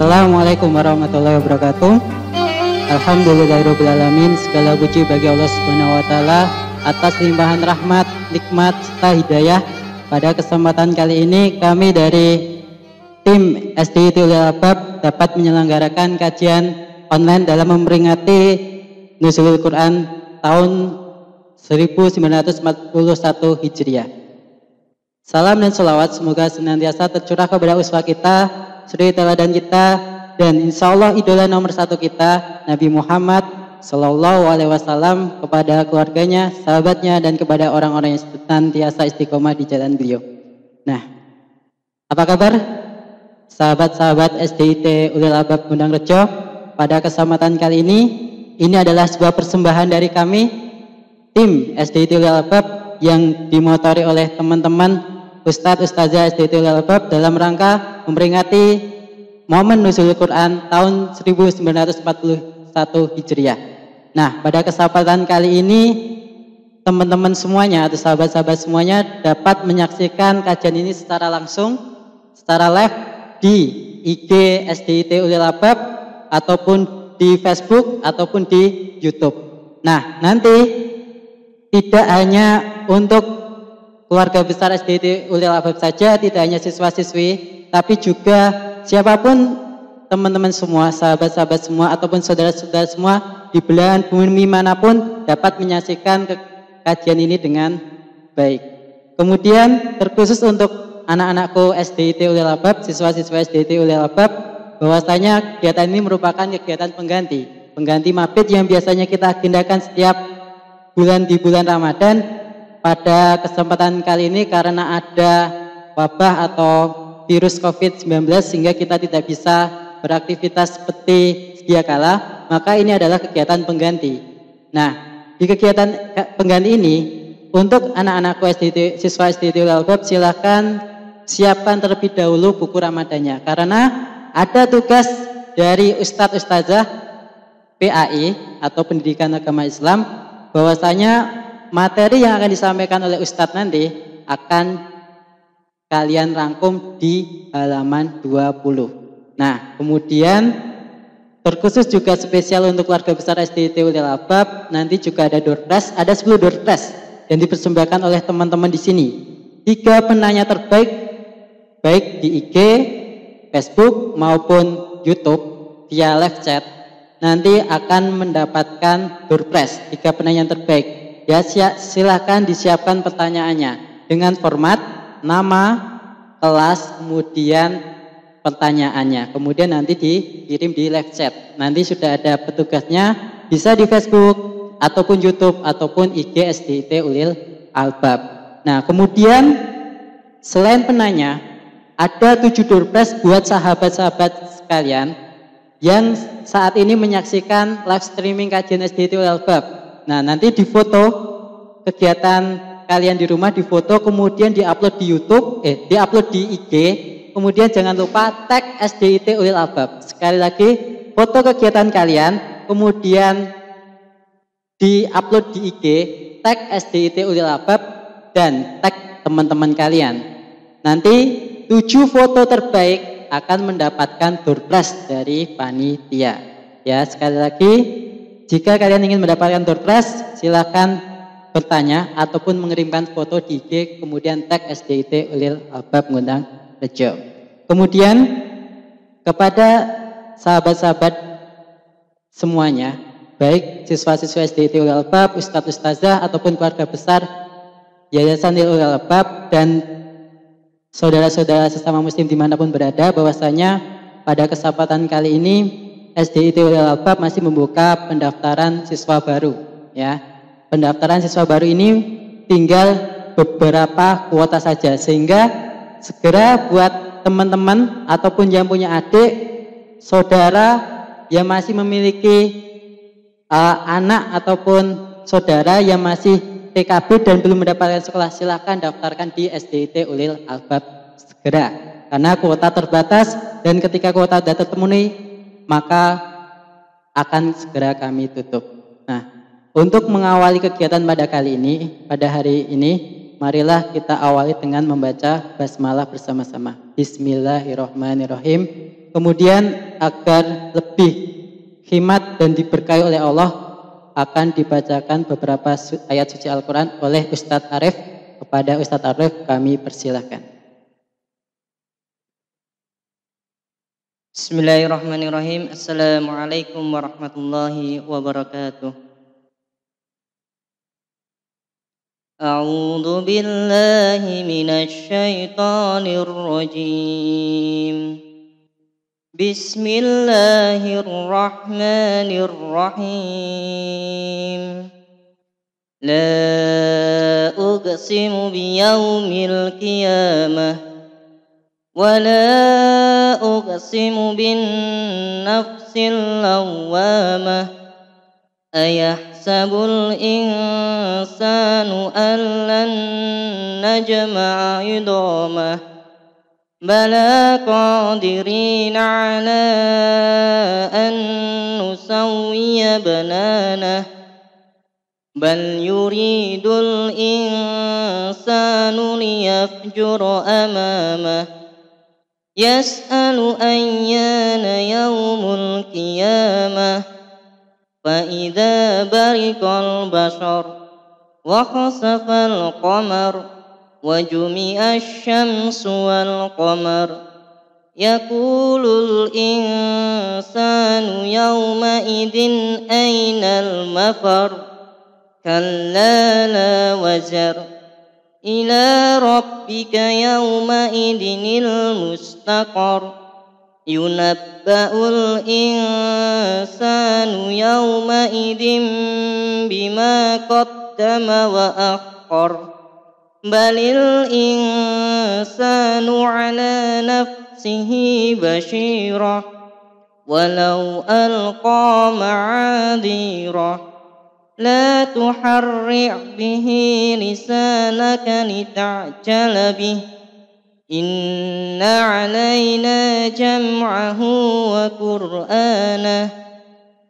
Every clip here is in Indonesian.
Assalamualaikum warahmatullahi wabarakatuh. Alhamdulillahirobbilalamin. Segala puji bagi Allah Subhanahu wa taala atas limpahan rahmat, nikmat serta hidayah. Pada kesempatan kali ini kami dari tim SDIT Ulil Albab dapat menyelenggarakan kajian online dalam memperingati Nuzulul Quran tahun 1941 Hijriah. Salam dan salawat semoga senantiasa tercurah kepada uswah kita, suri teladan kita, dan insya Allah idola nomor satu kita Nabi Muhammad Sallallahu Alaihi Wasallam kepada keluarganya, sahabatnya, dan kepada orang-orang yang senantiasa istiqomah di jalan beliau. Nah, apa kabar sahabat-sahabat SDIT Ulil Albab Gundang Rejo? Pada kesempatan kali ini, ini adalah sebuah persembahan dari kami, tim SDIT Ulil Albab yang dimotori oleh teman-teman Ustadz Ustazah SDT Albab dalam rangka memperingati momen nuzul Quran tahun 1941 Hijriah. Nah, pada kesempatan kali ini teman-teman semuanya atau sahabat-sahabat semuanya dapat menyaksikan kajian ini secara langsung, secara live di IG SDIT Ulil Albab ataupun di Facebook ataupun di YouTube. Nah, nanti tidak hanya untuk keluarga besar SDT Ulil Albab saja, tidak hanya siswa-siswi, tapi juga siapa pun teman-teman semua, sahabat-sahabat semua, ataupun saudara-saudara semua di belahan bumi mana pun dapat menyaksikan kajian ini dengan baik. Kemudian terkhusus untuk anak-anakku SDT Ulil Albab, siswa-siswa SDT Ulil Albab, bahwasanya kegiatan ini merupakan kegiatan pengganti, pengganti mabit yang biasanya kita agendakan setiap bulan di bulan Ramadan pada kesempatan kali ini karena ada wabah atau virus COVID-19 sehingga kita tidak bisa beraktivitas seperti sedia kala, maka ini adalah kegiatan pengganti. Nah, di kegiatan pengganti ini untuk anak-anakku SDT, siswa SDT Ulbab silahkan siapkan terlebih dahulu buku Ramadannya karena ada tugas dari Ustadz Ustazah PAI atau Pendidikan Agama Islam bahwasanya materi yang akan disampaikan oleh Ustadz nanti akan kalian rangkum di halaman 20. Nah, kemudian terkhusus juga spesial untuk keluarga besar SDT Ulil Albab, nanti juga ada door ada 10 door prize yang dipersembahkan oleh teman-teman di sini. Tiga penanya terbaik baik di IG, Facebook maupun YouTube via live chat nanti akan mendapatkan door prize tiga penanya terbaik Ya silahkan disiapkan pertanyaannya dengan format nama, kelas, kemudian pertanyaannya. Kemudian nanti dikirim di live chat. Nanti sudah ada petugasnya, bisa di Facebook ataupun YouTube ataupun IG SDIT Ulil Albab. Nah, kemudian selain penanya, ada tujuh doorpress buat sahabat-sahabat sekalian yang saat ini menyaksikan live streaming kajian SDIT Ulil Albab. Nah, nanti di foto kegiatan kalian di rumah di foto kemudian diupload di YouTube, eh diupload di IG, kemudian jangan lupa tag SDIT Ulil Albab. Sekali lagi, foto kegiatan kalian, kemudian diupload di IG, tag SDIT Ulil Albab dan tag teman-teman kalian. Nanti tujuh foto terbaik akan mendapatkan door dari panitia. Ya, sekali lagi jika kalian ingin mendapatkan door prize, silakan bertanya ataupun mengirimkan foto di IG kemudian tag SDIT Ulil Albab Ngundang Rejo. Kemudian kepada sahabat-sahabat semuanya, baik siswa-siswa SDIT Ulil Albab, Ustadz Ustazah ataupun keluarga besar Yayasan Ulil Albab dan saudara-saudara sesama muslim di mana pun berada bahwasanya pada kesempatan kali ini SDIT Ulil Albab masih membuka pendaftaran siswa baru ya. Pendaftaran siswa baru ini tinggal beberapa kuota saja sehingga segera buat teman-teman ataupun yang punya adik, saudara yang masih memiliki uh, anak ataupun saudara yang masih TKB dan belum mendapatkan sekolah silakan daftarkan di SDIT Ulil Albab segera karena kuota terbatas dan ketika kuota sudah terpenuhi maka akan segera kami tutup. Nah, untuk mengawali kegiatan pada kali ini, pada hari ini, marilah kita awali dengan membaca basmalah bersama-sama. Bismillahirrahmanirrahim. Kemudian agar lebih himat dan diberkahi oleh Allah akan dibacakan beberapa ayat suci Al-Quran oleh Ustadz Arif. Kepada Ustadz Arif kami persilahkan. Bismillahirrahmanirrahim. Assalamualaikum warahmatullahi wabarakatuh. أعوذ بالله من الشيطان الرجيم بسم الله الرحمن الرحيم لا أقسم بيوم القيامة ولا أقسم بالنفس اللوامة أيحسب الإنسان أن لن نجمع عظامه بلى قادرين على أن نسوي بنانه بل يريد الإنسان ليفجر أمامه يسأل أيان يوم القيامة فإذا برق البشر وخسف القمر وجمع الشمس والقمر يقول الإنسان يومئذ أين المفر؟ كلا لا وزر إلى ربك يومئذ المستقر. ينبأ الإنسان يومئذ بما قدم وأخر. بل الإنسان على نفسه بشيرة. ولو ألقى معاذيره. لا تحرع به لسانك لتعجل به. إن علينا جمعه وقرآنه.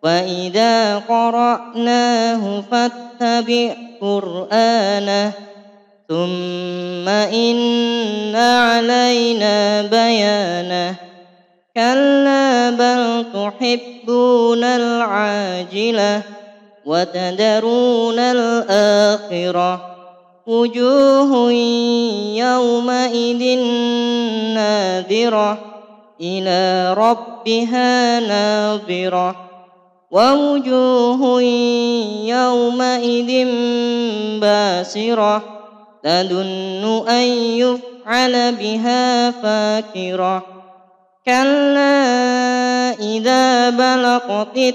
وإذا قرأناه فاتبع قرآنه. ثم إن علينا بيانه. كلا بل تحبون العاجلة. وتذرون الآخرة وجوه يومئذ ناذرة إلى ربها ناظرة ووجوه يومئذ باسرة تدن أن يفعل بها فاكرة كلا إذا بلغت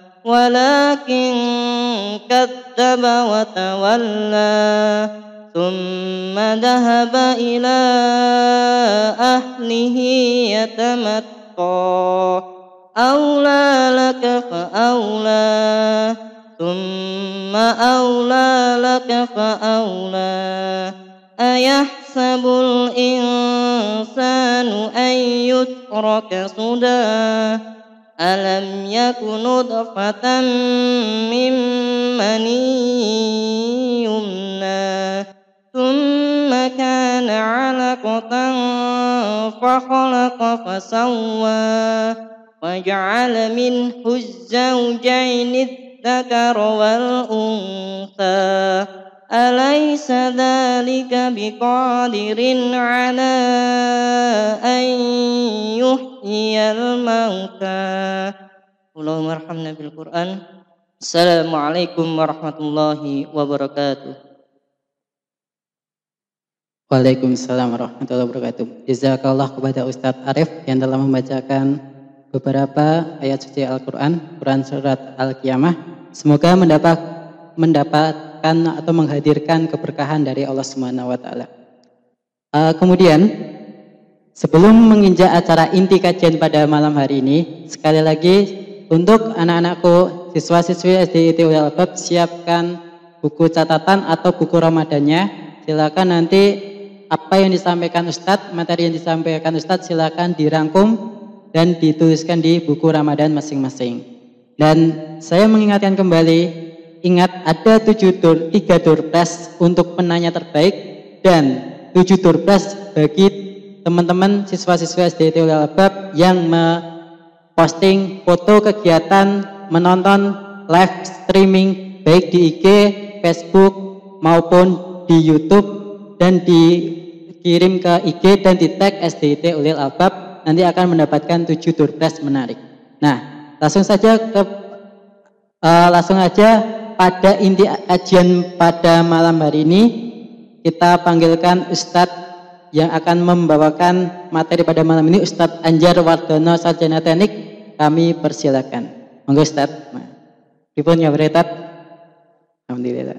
ولكن كذب وتولى ثم ذهب إلى أهله يتمطى أولى لك فأولى ثم أولى لك فأولى. أيحسب الإنسان أن يترك سدى؟ ألم يك نطفة من مني يمنى ثم كان علقة فخلق فسوى وجعل منه الزوجين الذكر والأنثى أليس ذلك بقادر على أن يحيي الموتى اللهم ارحمنا بالقرآن السلام عليكم ورحمة الله وبركاته Waalaikumsalam warahmatullahi wabarakatuh. Jazakallah kepada Ustadz Arif yang telah membacakan beberapa ayat suci Al-Quran, Quran Surat Al-Qiyamah. Semoga mendapat mendapat mendapatkan atau menghadirkan keberkahan dari Allah Subhanahu wa taala. Uh, kemudian sebelum menginjak acara inti kajian pada malam hari ini, sekali lagi untuk anak-anakku siswa-siswi SD Ulil Albab siapkan buku catatan atau buku Ramadannya. Silakan nanti apa yang disampaikan Ustadz, materi yang disampaikan Ustadz silakan dirangkum dan dituliskan di buku Ramadan masing-masing. Dan saya mengingatkan kembali, ingat ada tujuh tur, tiga doorpress untuk penanya terbaik dan tujuh doorpress bagi teman-teman siswa-siswa SD Ulil Albab yang posting foto kegiatan menonton live streaming baik di IG, Facebook maupun di YouTube dan dikirim ke IG dan di tag SDT Ulil Albab nanti akan mendapatkan 7 doorpress menarik. Nah, langsung saja ke uh, langsung aja pada inti kajian pada malam hari ini kita panggilkan Ustadz yang akan membawakan materi pada malam ini Ustadz Anjar Wardono Sarjana Teknik. Kami persilakan. Monggo Ustadz. Dipun ya Alhamdulillah.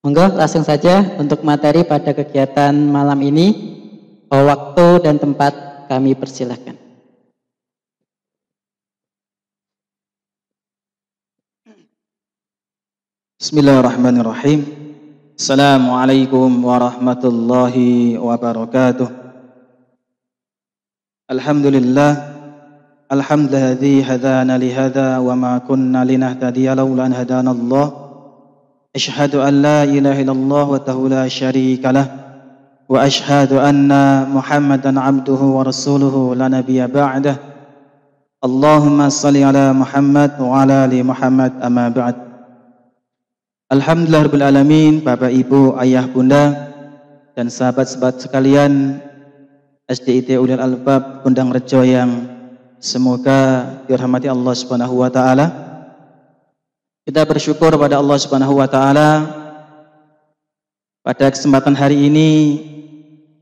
Monggo langsung saja untuk materi pada kegiatan malam ini. Waktu dan tempat kami persilakan بسم الله الرحمن الرحيم السلام عليكم ورحمة الله وبركاته الحمد لله الحمد الذي هدانا لهذا وما كنا لنهتدي لولا أن هدانا الله أشهد أن لا إله إلا الله وحده لا شريك له وأشهد أن محمدا عبده ورسوله لا نبي بعده اللهم صل على محمد وعلى آل محمد أما بعد Alhamdulillah Alamin, Bapak Ibu, Ayah, Bunda, dan sahabat-sahabat sekalian SDIT Ulil Albab Undang Rejo yang semoga dirahmati Allah Subhanahu wa taala. Kita bersyukur kepada Allah Subhanahu wa taala pada kesempatan hari ini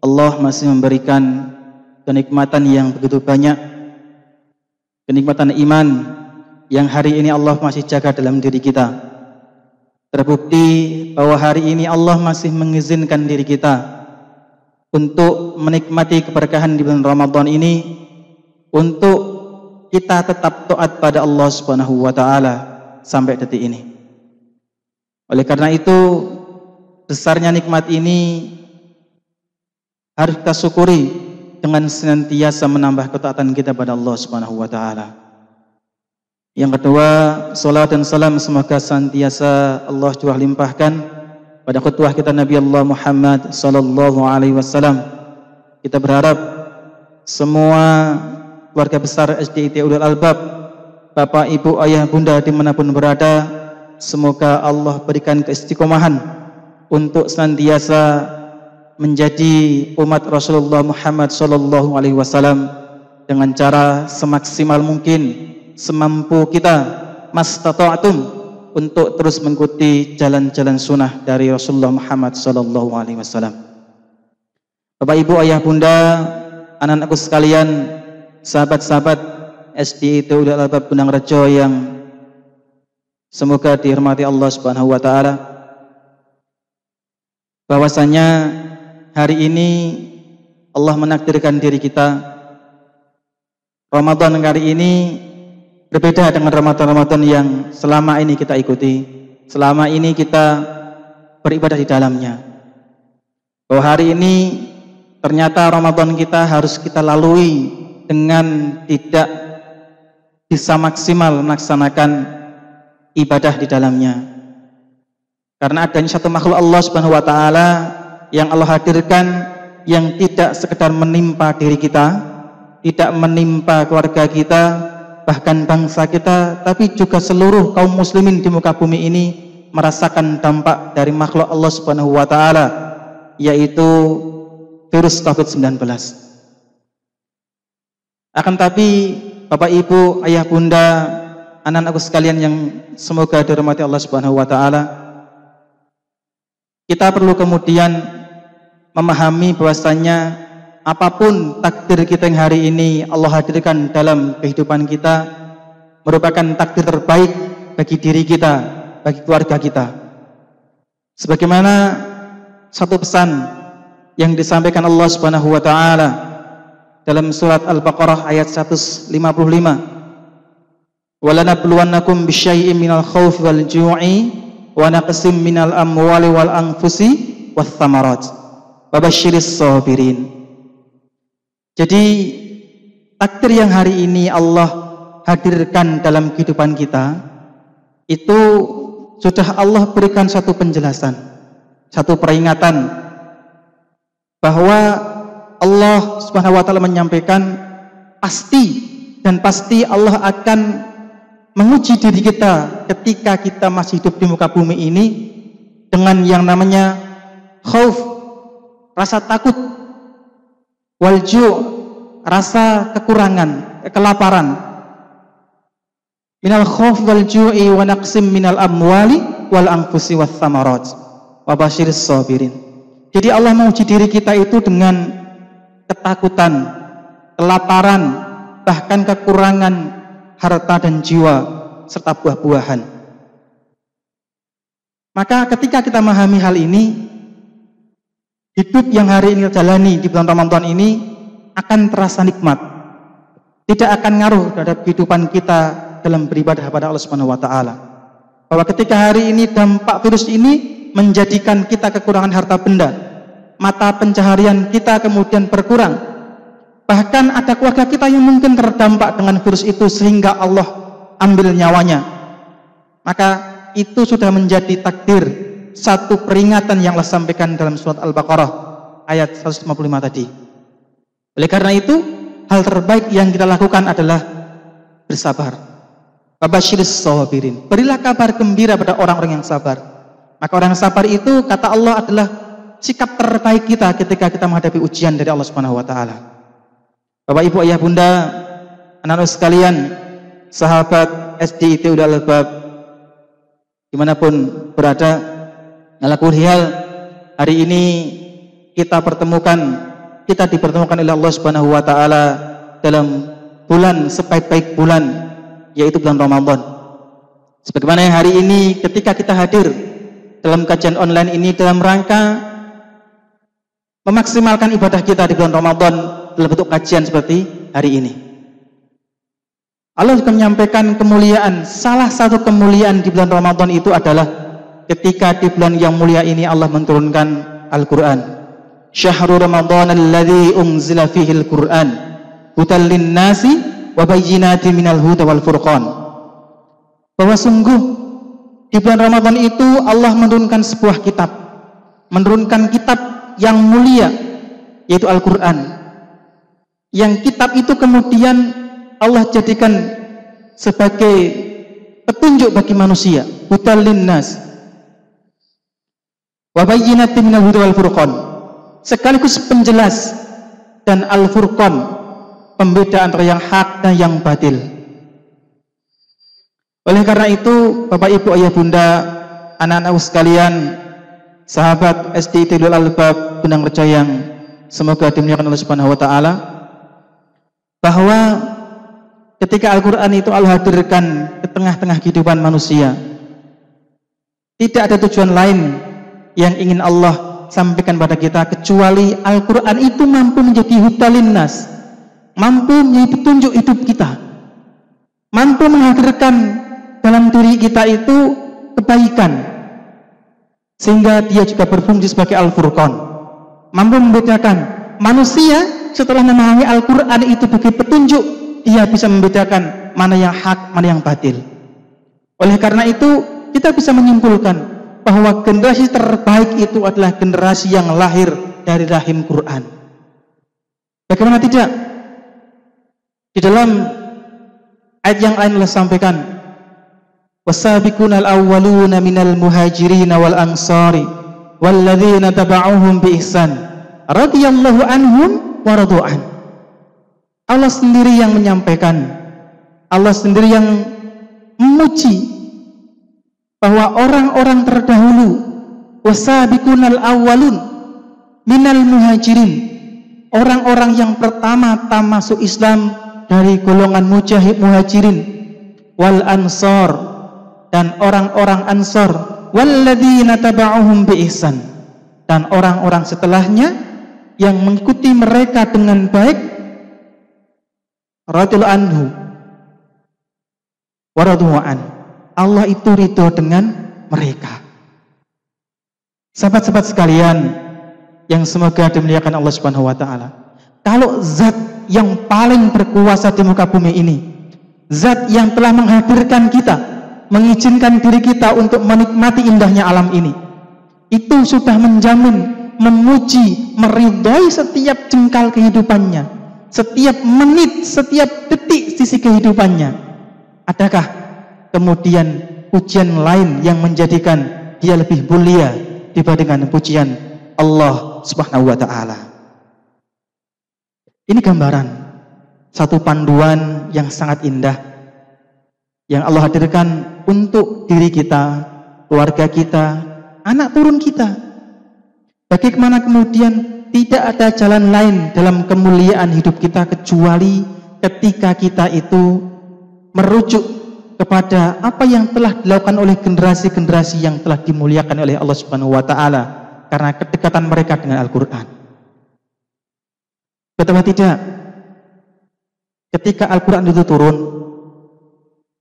Allah masih memberikan kenikmatan yang begitu banyak. Kenikmatan iman yang hari ini Allah masih jaga dalam diri kita. Terbukti bahwa hari ini Allah masih mengizinkan diri kita untuk menikmati keberkahan di bulan Ramadan ini untuk kita tetap taat pada Allah Subhanahu wa taala sampai detik ini. Oleh karena itu besarnya nikmat ini harus kita syukuri dengan senantiasa menambah ketaatan kita pada Allah Subhanahu wa taala. Yang kedua, salat dan salam semoga senantiasa Allah curah limpahkan pada khutbah kita Nabi Allah Muhammad sallallahu alaihi wasallam. Kita berharap semua keluarga besar SDIT Ulul Albab, Bapak, Ibu, Ayah, Bunda di mana pun berada, semoga Allah berikan keistiqomahan untuk senantiasa menjadi umat Rasulullah Muhammad sallallahu alaihi wasallam dengan cara semaksimal mungkin semampu kita mastata'tum untuk terus mengikuti jalan-jalan sunnah dari Rasulullah Muhammad sallallahu alaihi wasallam. Bapak Ibu, Ayah, Bunda, anak-anakku sekalian, sahabat-sahabat SD itu udah Albab Gunung Rejo yang semoga dihormati Allah Subhanahu wa taala. Bahwasanya hari ini Allah menakdirkan diri kita Ramadan kali ini Berbeda dengan Ramadan-Ramadan yang selama ini kita ikuti, selama ini kita beribadah di dalamnya. Bahwa hari ini ternyata Ramadan kita harus kita lalui dengan tidak bisa maksimal melaksanakan ibadah di dalamnya. Karena adanya satu makhluk Allah Subhanahu wa taala yang Allah hadirkan yang tidak sekedar menimpa diri kita, tidak menimpa keluarga kita, bahkan bangsa kita, tapi juga seluruh kaum muslimin di muka bumi ini merasakan dampak dari makhluk Allah Subhanahu wa taala yaitu virus Covid-19. Akan tapi Bapak Ibu, Ayah Bunda, anak-anakku sekalian yang semoga dirahmati Allah Subhanahu wa taala, kita perlu kemudian memahami bahwasanya apa pun takdir kita yang hari ini Allah hadirkan dalam kehidupan kita merupakan takdir terbaik bagi diri kita, bagi keluarga kita. Sebagaimana satu pesan yang disampaikan Allah Subhanahu wa taala dalam surat Al-Baqarah ayat 155 walanabluwannakum bisyai'in minal khawfi wal ju'i wa naqsim minal amwali wal anfusi wath thamarat babasyiris sabirin jadi takdir yang hari ini Allah hadirkan dalam kehidupan kita itu sudah Allah berikan satu penjelasan satu peringatan bahwa Allah Subhanahu wa taala menyampaikan pasti dan pasti Allah akan menguji diri kita ketika kita masih hidup di muka bumi ini dengan yang namanya khauf, rasa takut, walju, rasa kekurangan, kelaparan. Minal khauf wal ju'i wa naqsim minal amwali wal anfusi wath thamarat. Wa basyiris sabirin. Jadi Allah menguji diri kita itu dengan ketakutan, kelaparan, bahkan kekurangan harta dan jiwa serta buah-buahan. Maka ketika kita memahami hal ini, hidup yang hari ini jalani di bulan Ramadan ini akan terasa nikmat. Tidak akan ngaruh terhadap kehidupan kita dalam beribadah kepada Allah Subhanahu wa taala. Bahwa ketika hari ini dampak virus ini menjadikan kita kekurangan harta benda, mata pencaharian kita kemudian berkurang, Bahkan ada keluarga kita yang mungkin terdampak dengan virus itu sehingga Allah ambil nyawanya. Maka itu sudah menjadi takdir satu peringatan yang Allah sampaikan dalam surat Al-Baqarah ayat 155 tadi. Oleh karena itu, hal terbaik yang kita lakukan adalah bersabar. Berilah kabar gembira pada orang-orang yang sabar. Maka orang yang sabar itu kata Allah adalah sikap terbaik kita ketika kita menghadapi ujian dari Allah Subhanahu wa taala. Bapak Ibu Ayah Bunda, anak-anak sekalian, sahabat SD itu udah lebab di mana pun berada, ngalakuin hal hari ini kita pertemukan, kita dipertemukan oleh Allah Subhanahu Wa Taala dalam bulan sebaik-baik bulan, yaitu bulan Ramadan. Sebagaimana hari ini ketika kita hadir dalam kajian online ini dalam rangka memaksimalkan ibadah kita di bulan Ramadan dalam bentuk kajian seperti hari ini. Allah menyampaikan kemuliaan. Salah satu kemuliaan di bulan Ramadan itu adalah ketika di bulan yang mulia ini Allah menurunkan Al-Quran. Syahrul Ramadan alladhi unzila fihi Al-Quran. Hutal nasi wa bayyinati minal huda wal furqan. Bahwa sungguh di bulan Ramadan itu Allah menurunkan sebuah kitab. Menurunkan kitab yang mulia yaitu Al-Quran yang kitab itu kemudian Allah jadikan sebagai petunjuk bagi manusia linnas wa bayyinatin minal huda wal furqan. Sekaligus penjelas dan al furqan pembeda antara yang hak dan yang batil. Oleh karena itu Bapak Ibu Ayah Bunda anak-anak sekalian sahabat SD Tilul Albab Benang Recayang semoga dimuliakan oleh Subhanahu wa taala bahwa ketika Al-Quran itu Allah hadirkan ke tengah-tengah kehidupan manusia tidak ada tujuan lain yang ingin Allah sampaikan pada kita kecuali Al-Quran itu mampu menjadi hutalin nas mampu menjadi petunjuk hidup kita mampu menghadirkan dalam diri kita itu kebaikan sehingga dia juga berfungsi sebagai Al-Furqan mampu membedakan manusia setelah memahami Al-Quran itu bagi petunjuk, dia bisa membedakan mana yang hak, mana yang batil. Oleh karena itu, kita bisa menyimpulkan bahwa generasi terbaik itu adalah generasi yang lahir dari rahim Quran. Bagaimana tidak? Di dalam ayat yang lain Allah sampaikan, "Wasabiquna al-awwaluna minal muhajirin wal ansari walladzina taba'uhum bi ihsan radhiyallahu anhum waradu'an. Allah sendiri yang menyampaikan. Allah sendiri yang memuji bahwa orang-orang terdahulu wasabiqunal awwalun minal muhajirin orang-orang yang pertama-tama masuk Islam dari golongan mujahid muhajirin wal ansor dan orang-orang ansor walladzina taba'uhum bi ihsan dan orang-orang setelahnya yang mengikuti mereka dengan baik radhiyallahu anhu Waradu'an. Allah itu ridho dengan mereka. Sahabat-sahabat sekalian yang semoga dimuliakan Allah Subhanahu wa taala. Kalau zat yang paling berkuasa di muka bumi ini, zat yang telah menghadirkan kita, mengizinkan diri kita untuk menikmati indahnya alam ini, itu sudah menjamin, memuji, meridhai setiap jengkal kehidupannya, setiap menit, setiap detik sisi kehidupannya. Adakah kemudian ujian lain yang menjadikan dia lebih mulia dibandingkan pujian Allah Subhanahu wa taala. Ini gambaran satu panduan yang sangat indah yang Allah hadirkan untuk diri kita, keluarga kita, anak turun kita. Bagaimana kemudian tidak ada jalan lain dalam kemuliaan hidup kita kecuali ketika kita itu merujuk kepada apa yang telah dilakukan oleh generasi-generasi yang telah dimuliakan oleh Allah Subhanahu wa taala karena kedekatan mereka dengan Al-Qur'an. Betapa tidak ketika Al-Qur'an itu turun,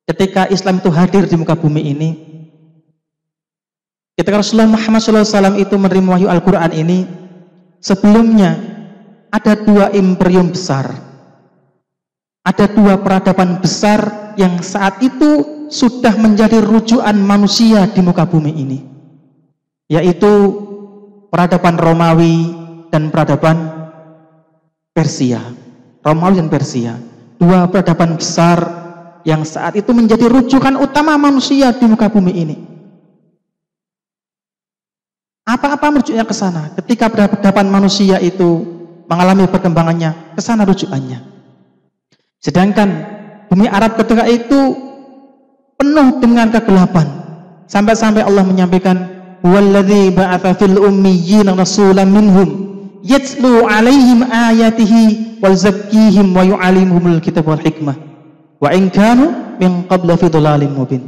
ketika Islam itu hadir di muka bumi ini, ketika Rasulullah Muhammad SAW itu menerima wahyu Al-Quran ini, sebelumnya ada dua imperium besar ada dua peradaban besar yang saat itu sudah menjadi rujukan manusia di muka bumi ini. Yaitu peradaban Romawi dan peradaban Persia. Romawi dan Persia. Dua peradaban besar yang saat itu menjadi rujukan utama manusia di muka bumi ini. Apa-apa merujuknya ke sana? Ketika peradaban manusia itu mengalami perkembangannya, ke sana rujukannya. Sedangkan bumi Arab ketika itu penuh dengan kegelapan. Sampai-sampai Allah menyampaikan, "Walladzi ba'atsa fil ummiyyin rasulan minhum yatlu 'alaihim ayatihi wa zakkihim wa yu'allimuhumul kitab wal hikmah wa in kanu min qabla fi dhalalin mubin."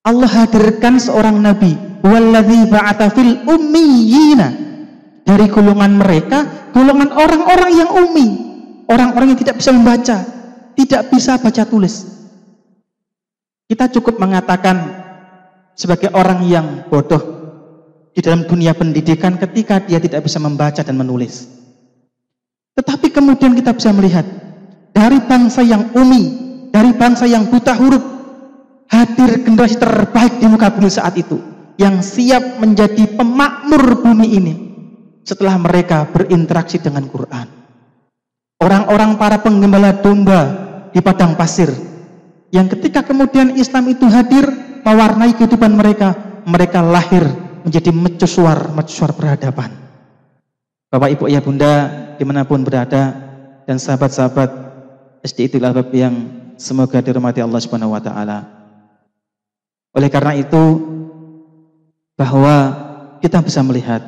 Allah hadirkan seorang nabi, "Walladzi ba'atsa fil ummiyyin" dari golongan mereka, golongan orang-orang yang ummi, orang-orang yang tidak bisa membaca, tidak bisa baca tulis. Kita cukup mengatakan sebagai orang yang bodoh di dalam dunia pendidikan ketika dia tidak bisa membaca dan menulis. Tetapi kemudian kita bisa melihat dari bangsa yang umi, dari bangsa yang buta huruf, hadir generasi terbaik di muka bumi saat itu yang siap menjadi pemakmur bumi ini setelah mereka berinteraksi dengan Quran. Orang-orang para penggembala domba di padang pasir yang ketika kemudian Islam itu hadir mewarnai kehidupan mereka, mereka lahir menjadi mercusuar, mercusuar peradaban. Bapak, Ibu, Ayah, Bunda, di mana pun berada, dan sahabat-sahabat SD itu Bab yang semoga dirahmati Allah Subhanahu Wa Taala. Oleh karena itu, bahwa kita bisa melihat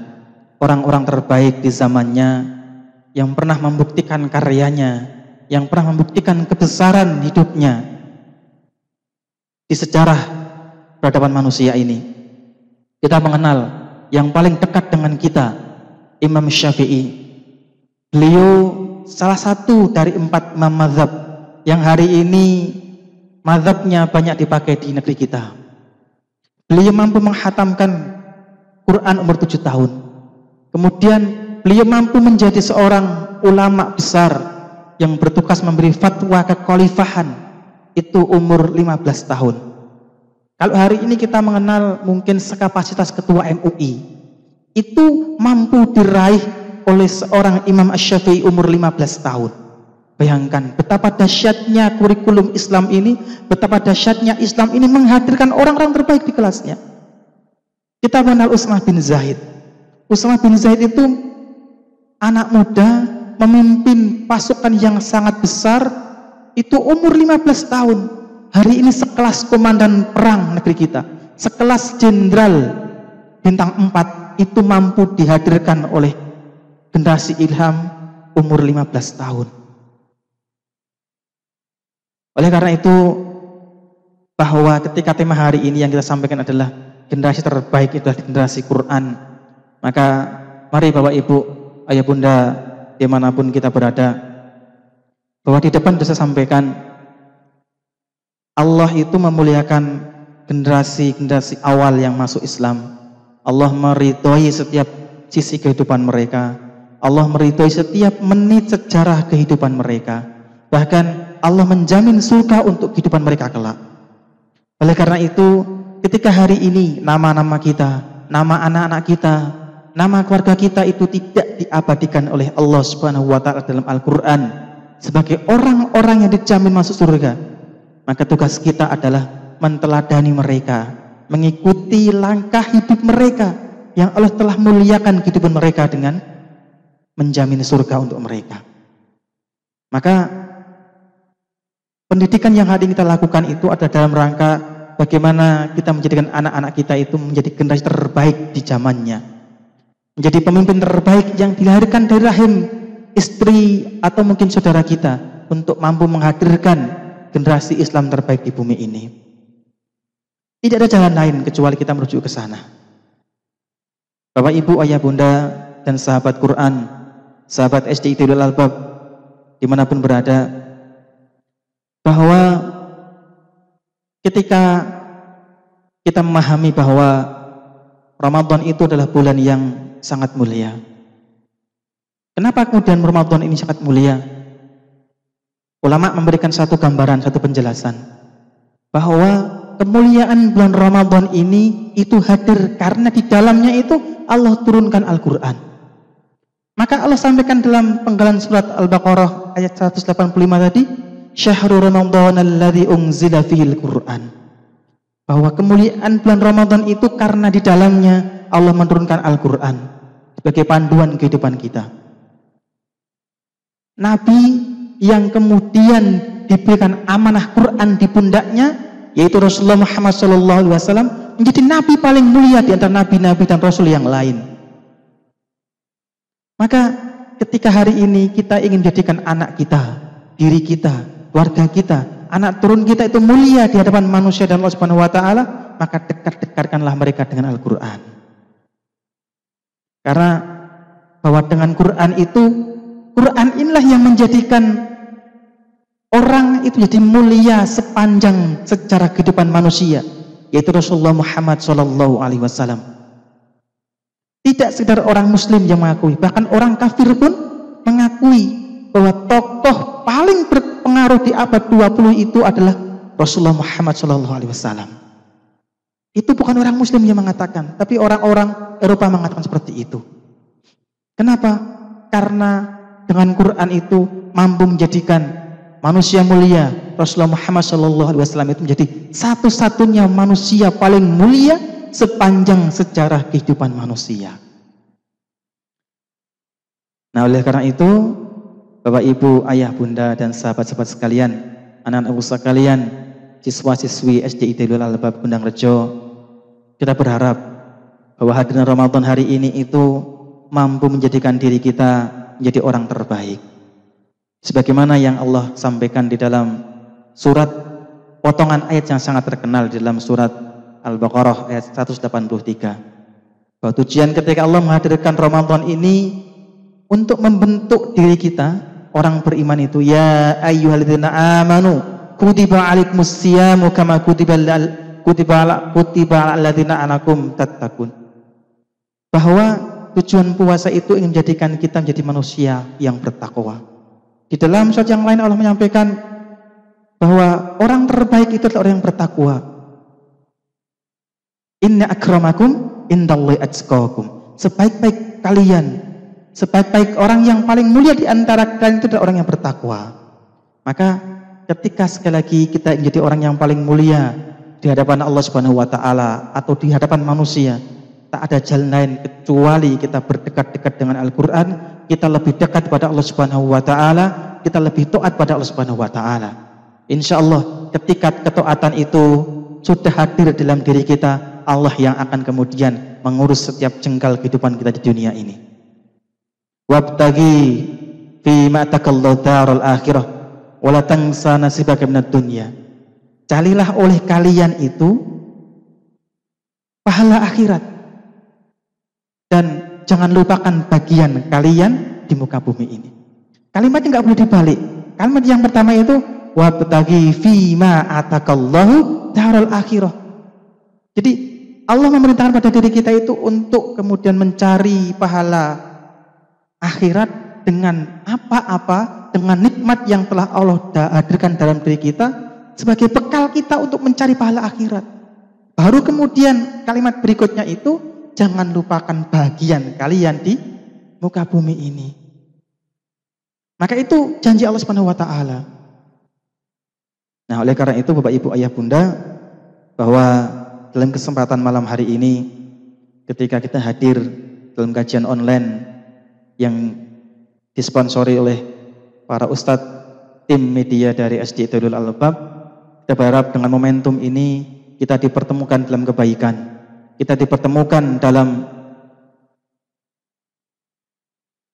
orang-orang terbaik di zamannya yang pernah membuktikan karyanya, yang pernah membuktikan kebesaran hidupnya di sejarah peradaban manusia ini. Kita mengenal yang paling dekat dengan kita, Imam Syafi'i. Beliau salah satu dari empat imam mazhab yang hari ini mazhabnya banyak dipakai di negeri kita. Beliau mampu menghatamkan Quran umur tujuh tahun. Kemudian beliau mampu menjadi seorang ulama besar yang bertugas memberi fatwa kekhalifahan itu umur 15 tahun. Kalau hari ini kita mengenal mungkin sekapasitas ketua MUI, itu mampu diraih oleh seorang Imam Ash-Syafi'i umur 15 tahun. Bayangkan betapa dahsyatnya kurikulum Islam ini, betapa dahsyatnya Islam ini menghadirkan orang-orang terbaik di kelasnya. Kita mengenal Usmah bin Zaid. Usmah bin Zaid itu anak muda memimpin pasukan yang sangat besar itu umur 15 tahun. Hari ini sekelas komandan perang negeri kita sekelas jenderal bintang 4 itu mampu dihadirkan oleh generasi ilham umur 15 tahun. Oleh karena itu bahwa ketika tema hari ini yang kita sampaikan adalah generasi terbaik itu adalah generasi Quran. Maka mari Bapak Ibu ayah bunda di mana pun kita berada bahwa di depan saya sampaikan Allah itu memuliakan generasi-generasi awal yang masuk Islam. Allah meridhoi setiap sisi kehidupan mereka. Allah meridhoi setiap menit sejarah kehidupan mereka. Bahkan Allah menjamin surga untuk kehidupan mereka kelak. Oleh karena itu, ketika hari ini nama-nama kita, nama anak-anak kita, nama keluarga kita itu tidak diabadikan oleh Allah Subhanahu wa taala dalam Al-Qur'an sebagai orang-orang yang dijamin masuk surga, maka tugas kita adalah menteladani mereka, mengikuti langkah hidup mereka yang Allah telah muliakan kehidupan mereka dengan menjamin surga untuk mereka. Maka pendidikan yang hari ini kita lakukan itu ada dalam rangka bagaimana kita menjadikan anak-anak kita itu menjadi generasi terbaik di zamannya. Menjadi pemimpin terbaik yang dilahirkan dari rahim istri atau mungkin saudara kita untuk mampu menghadirkan generasi Islam terbaik di bumi ini. Tidak ada jalan lain kecuali kita merujuk ke sana. Bapak, Ibu, Ayah, Bunda, dan sahabat Quran, sahabat SD Idul Albab, di mana pun berada, bahwa ketika kita memahami bahwa Ramadan itu adalah bulan yang sangat mulia. Kenapa kemudian Ramadan ini sangat mulia? Ulama memberikan satu gambaran, satu penjelasan bahwa kemuliaan bulan Ramadan ini itu hadir karena di dalamnya itu Allah turunkan Al-Qur'an. Maka Allah sampaikan dalam penggalan surat Al-Baqarah ayat 185 tadi, "Syahrul Ramadan alladzi unzila fihil Qur'an." Bahwa kemuliaan bulan Ramadan itu karena di dalamnya Allah menurunkan Al-Qur'an sebagai panduan kehidupan kita. Nabi yang kemudian diberikan amanah Quran di pundaknya yaitu Rasulullah Muhammad SAW menjadi nabi paling mulia di antara nabi-nabi dan rasul yang lain. Maka ketika hari ini kita ingin menjadikan anak kita, diri kita, keluarga kita, anak turun kita itu mulia di hadapan manusia dan Allah Subhanahu wa taala, maka dekat-dekatkanlah mereka dengan Al-Qur'an. Karena bahwa dengan Quran itu Quran inilah yang menjadikan Orang itu jadi mulia sepanjang sejarah kehidupan manusia, yaitu Rasulullah Muhammad Shallallahu Alaihi Wasallam. Tidak sekedar orang Muslim yang mengakui, bahkan orang kafir pun mengakui bahwa tokoh paling berpengaruh di abad 20 itu adalah Rasulullah Muhammad Shallallahu Alaihi Wasallam. Itu bukan orang Muslim yang mengatakan, tapi orang-orang Eropa mengatakan seperti itu. Kenapa? Karena dengan Quran itu mampu menjadikan manusia mulia Rasulullah Muhammad SAW itu menjadi satu-satunya manusia paling mulia sepanjang sejarah kehidupan manusia. Nah oleh karena itu Bapak Ibu, Ayah, Bunda dan sahabat-sahabat sekalian, anak-anak usaha sekalian, siswa-siswi SD Idul Albab Bundang Rejo, kita berharap bahwa hadiran Ramadan hari ini itu mampu menjadikan diri kita menjadi orang terbaik Sebagaimana yang Allah sampaikan di dalam surat potongan ayat yang sangat terkenal di dalam surat Al-Baqarah ayat 183. Bahwa tujuan ketika Allah menghadirkan Ramadan ini untuk membentuk diri kita orang beriman itu ya ayyuhalladzina amanu kutiba alaikumus siyamu kama kutiba kutiba ala kutiba alladzina anakum tattaqun. Bahwa tujuan puasa itu ingin menjadikan kita menjadi manusia yang bertakwa di dalam surat yang lain Allah menyampaikan bahwa orang terbaik itu adalah orang yang bertakwa. Inna akramakum indallahi atqakum. Sebaik-baik kalian, sebaik-baik orang yang paling mulia di antara kalian itu adalah orang yang bertakwa. Maka ketika sekali lagi kita menjadi orang yang paling mulia di hadapan Allah Subhanahu wa taala atau di hadapan manusia, tak ada jalan lain kecuali kita berdekat-dekat dengan Al-Qur'an kita lebih dekat pada Allah Subhanahu wa taala, kita lebih taat pada Allah Subhanahu wa taala. Insyaallah ketika ketaatan itu sudah hadir dalam diri kita, Allah yang akan kemudian mengurus setiap jengkal kehidupan kita di dunia ini. Wabtagi fi ma takallahu darul akhirah wala tansa nasibaka minad dunya. Carilah oleh kalian itu pahala akhirat dan jangan lupakan bagian kalian di muka bumi ini. Kalimatnya nggak boleh dibalik. Kalimat yang pertama itu wabtaghi fima atakallahu darul akhirah. Jadi Allah memerintahkan pada diri kita itu untuk kemudian mencari pahala akhirat dengan apa-apa, dengan nikmat yang telah Allah hadirkan dalam diri kita sebagai bekal kita untuk mencari pahala akhirat. Baru kemudian kalimat berikutnya itu jangan lupakan bagian kalian di muka bumi ini. Maka itu janji Allah Subhanahu wa taala. Nah, oleh karena itu Bapak Ibu Ayah Bunda bahwa dalam kesempatan malam hari ini ketika kita hadir dalam kajian online yang disponsori oleh para ustadz tim media dari SD Tadul Al-Bab. Kita berharap dengan momentum ini kita dipertemukan dalam kebaikan. Kita dipertemukan dalam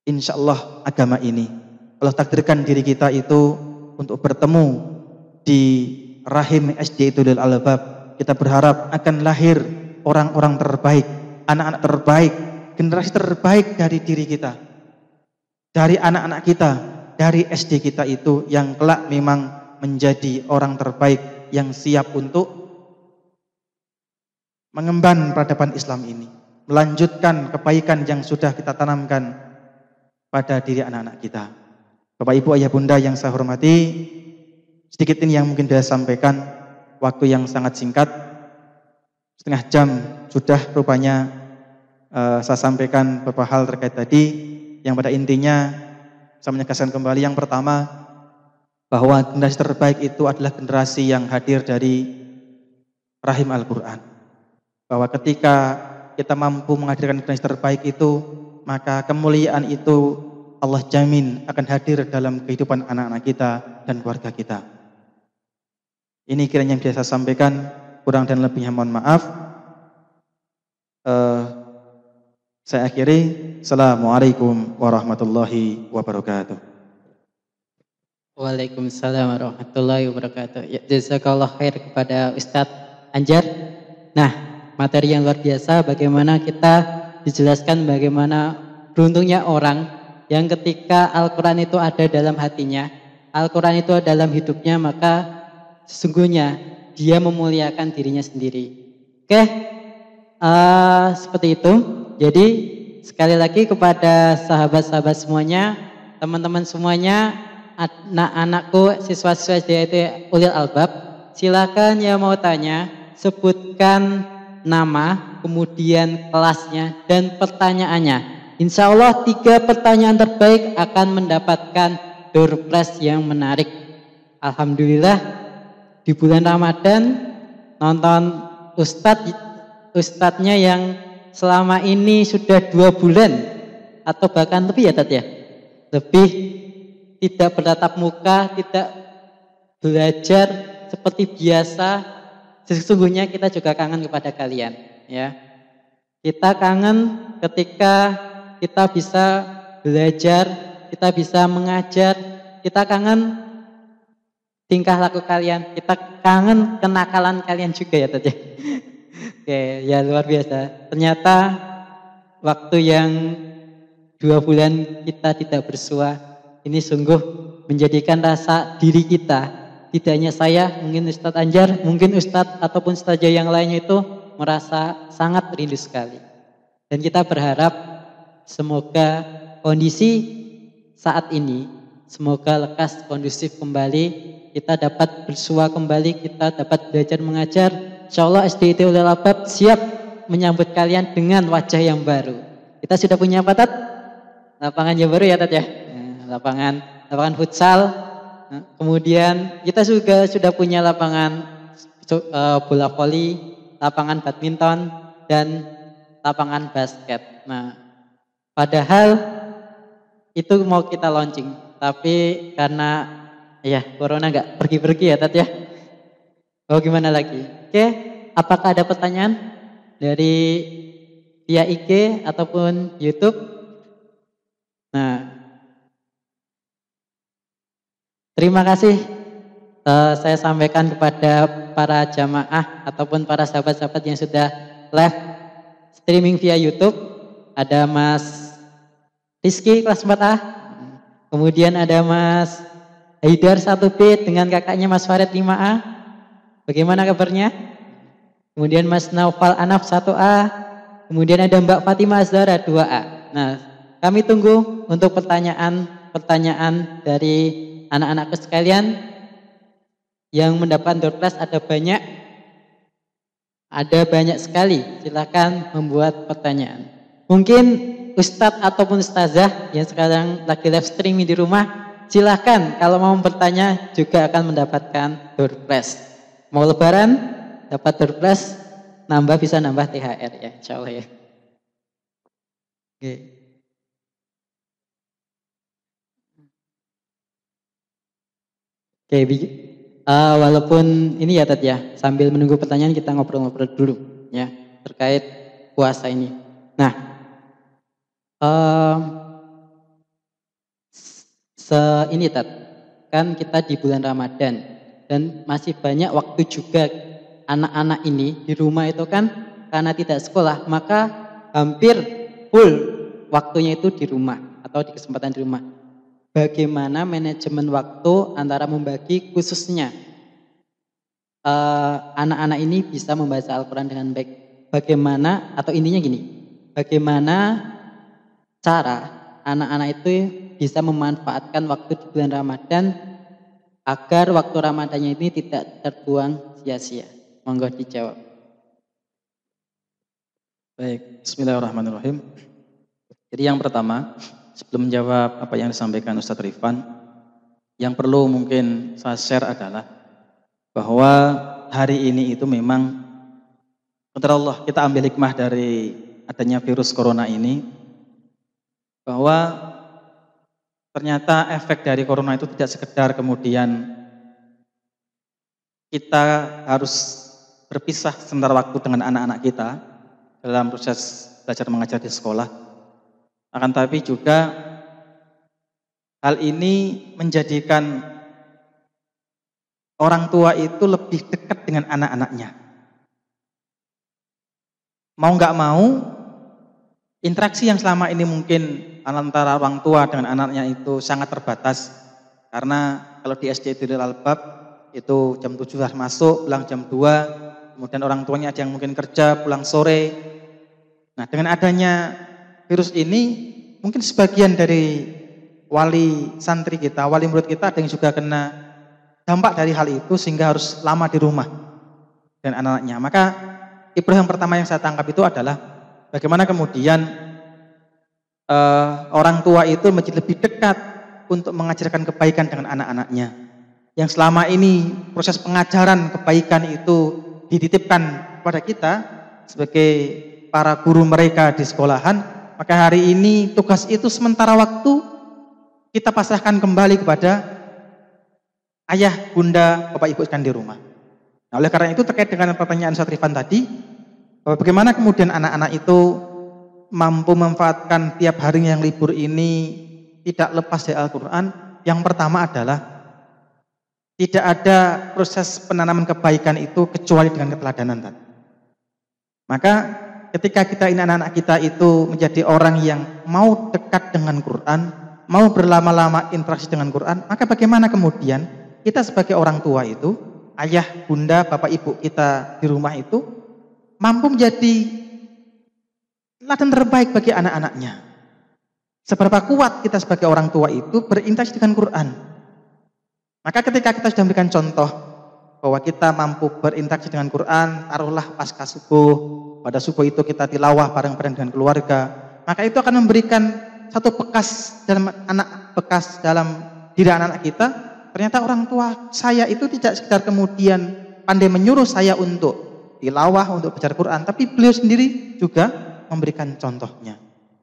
insya Allah agama ini. Allah takdirkan diri kita itu untuk bertemu di rahim SD Tadul Al-Bab. Kita berharap akan lahir orang-orang terbaik, anak-anak terbaik, generasi terbaik dari diri kita. Dari anak-anak kita, dari SD kita itu yang kelak memang menjadi orang terbaik yang siap untuk mengemban peradaban Islam ini, melanjutkan kebaikan yang sudah kita tanamkan pada diri anak-anak kita. Bapak Ibu Ayah Bunda yang saya hormati, sedikit ini yang mungkin saya sampaikan waktu yang sangat singkat, setengah jam sudah rupanya uh, saya sampaikan beberapa hal terkait tadi, yang pada intinya saya menegaskan kembali yang pertama, bahwa generasi terbaik itu adalah generasi yang hadir dari rahim Al-Quran. Bahwa ketika kita mampu menghadirkan generasi terbaik itu, maka kemuliaan itu Allah jamin akan hadir dalam kehidupan anak-anak kita dan keluarga kita. Ini kiranya yang bisa saya sampaikan, kurang dan lebihnya mohon maaf. Uh, saya akhiri. Assalamualaikum warahmatullahi wabarakatuh. Waalaikumsalam warahmatullahi wabarakatuh. Ya, jazakallah khair kepada Ustadz Anjar. Nah, materi yang luar biasa bagaimana kita dijelaskan bagaimana beruntungnya orang yang ketika Al-Quran itu ada dalam hatinya, Al-Quran itu dalam hidupnya, maka sesungguhnya dia memuliakan dirinya sendiri. Oke, uh, seperti itu. Jadi sekali lagi kepada sahabat-sahabat semuanya, teman-teman semuanya, anak-anakku, siswa-siswa itu ulil albab, silakan yang mau tanya, sebutkan nama, kemudian kelasnya dan pertanyaannya. Insya Allah tiga pertanyaan terbaik akan mendapatkan door prize yang menarik. Alhamdulillah di bulan Ramadan nonton ustadz ustadznya yang selama ini sudah dua bulan atau bahkan lebih ya tadi ya lebih tidak bertatap muka tidak belajar seperti biasa sesungguhnya kita juga kangen kepada kalian ya kita kangen ketika kita bisa belajar kita bisa mengajar kita kangen tingkah laku kalian. Kita kangen kenakalan kalian juga ya tadi. Oke, ya luar biasa. Ternyata waktu yang dua bulan kita tidak bersua, ini sungguh menjadikan rasa diri kita. Tidak hanya saya, mungkin Ustadz Anjar, mungkin Ustadz ataupun saja yang lainnya itu merasa sangat rindu sekali. Dan kita berharap semoga kondisi saat ini semoga lekas kondusif kembali kita dapat bersua kembali, kita dapat belajar mengajar. Insya Allah SDIT Albab siap menyambut kalian dengan wajah yang baru. Kita sudah punya apa Tat? Lapangan yang baru ya Tat ya? Nah, lapangan lapangan futsal. Nah, kemudian kita juga sudah punya lapangan uh, bola voli, lapangan badminton dan lapangan basket. Nah, padahal itu mau kita launching, tapi karena Iya, corona nggak pergi-pergi ya Tat ya. Oh gimana lagi? Oke, apakah ada pertanyaan dari via IG ataupun YouTube? Nah, terima kasih uh, saya sampaikan kepada para jamaah ataupun para sahabat-sahabat yang sudah live streaming via YouTube. Ada Mas Rizky kelas 4A, kemudian ada Mas Haidar 1B dengan kakaknya Mas Farid 5A. Bagaimana kabarnya? Kemudian Mas Naufal Anaf 1A. Kemudian ada Mbak Fatimah Azhara 2A. Nah, kami tunggu untuk pertanyaan-pertanyaan dari anak-anakku sekalian yang mendapat door ada banyak. Ada banyak sekali. Silakan membuat pertanyaan. Mungkin Ustadz ataupun Ustazah yang sekarang lagi live streaming di rumah, silahkan kalau mau bertanya juga akan mendapatkan door prize. Mau lebaran, dapat prize, nambah bisa nambah THR ya, insya Allah ya. Oke. Oke, uh, walaupun ini ya Tat ya, sambil menunggu pertanyaan kita ngobrol-ngobrol dulu ya terkait puasa ini. Nah, Uh, se ini tat kan kita di bulan Ramadan dan masih banyak waktu juga anak-anak ini di rumah itu kan karena tidak sekolah maka hampir full waktunya itu di rumah atau di kesempatan di rumah. Bagaimana manajemen waktu antara membagi khususnya eh, anak-anak uh, ini bisa membaca Al-Quran dengan baik. Bagaimana atau intinya gini, bagaimana cara anak-anak itu bisa memanfaatkan waktu di bulan Ramadan agar waktu Ramadannya ini tidak terbuang sia-sia. Monggo dijawab. Baik, Bismillahirrahmanirrahim. Jadi yang pertama, sebelum menjawab apa yang disampaikan Ustadz Rifan, yang perlu mungkin saya share adalah bahwa hari ini itu memang Allah kita ambil hikmah dari adanya virus corona ini bahwa ternyata efek dari corona itu tidak sekedar kemudian kita harus berpisah sementara waktu dengan anak-anak kita dalam proses belajar mengajar di sekolah. Akan tapi juga hal ini menjadikan orang tua itu lebih dekat dengan anak-anaknya. Mau nggak mau, interaksi yang selama ini mungkin antara orang tua dengan anaknya itu sangat terbatas karena kalau di SD Diril Albab itu jam 7 harus masuk, pulang jam 2, kemudian orang tuanya ada yang mungkin kerja, pulang sore. Nah, dengan adanya virus ini mungkin sebagian dari wali santri kita, wali murid kita ada yang juga kena dampak dari hal itu sehingga harus lama di rumah dan anak-anaknya. Maka ibrah yang pertama yang saya tangkap itu adalah bagaimana kemudian uh, orang tua itu menjadi lebih dekat untuk mengajarkan kebaikan dengan anak-anaknya. Yang selama ini proses pengajaran kebaikan itu dititipkan kepada kita sebagai para guru mereka di sekolahan, maka hari ini tugas itu sementara waktu kita pasrahkan kembali kepada ayah, bunda, bapak ibu sekalian di rumah. Nah, oleh karena itu terkait dengan pertanyaan Satrifan tadi, bagaimana kemudian anak-anak itu mampu memanfaatkan tiap hari yang libur ini tidak lepas dari Al-Quran, yang pertama adalah tidak ada proses penanaman kebaikan itu kecuali dengan keteladanan. Maka ketika kita ini anak-anak kita itu menjadi orang yang mau dekat dengan Quran, mau berlama-lama interaksi dengan Quran, maka bagaimana kemudian kita sebagai orang tua itu, ayah, bunda, bapak, ibu kita di rumah itu mampu menjadi Ladan terbaik bagi anak-anaknya. Seberapa kuat kita sebagai orang tua itu berinteraksi dengan Quran. Maka ketika kita sudah memberikan contoh bahwa kita mampu berinteraksi dengan Quran, taruhlah pasca subuh, pada subuh itu kita tilawah bareng-bareng dengan keluarga, maka itu akan memberikan satu bekas dalam anak bekas dalam diri anak-anak kita. Ternyata orang tua saya itu tidak sekedar kemudian pandai menyuruh saya untuk tilawah, untuk baca Quran, tapi beliau sendiri juga memberikan contohnya.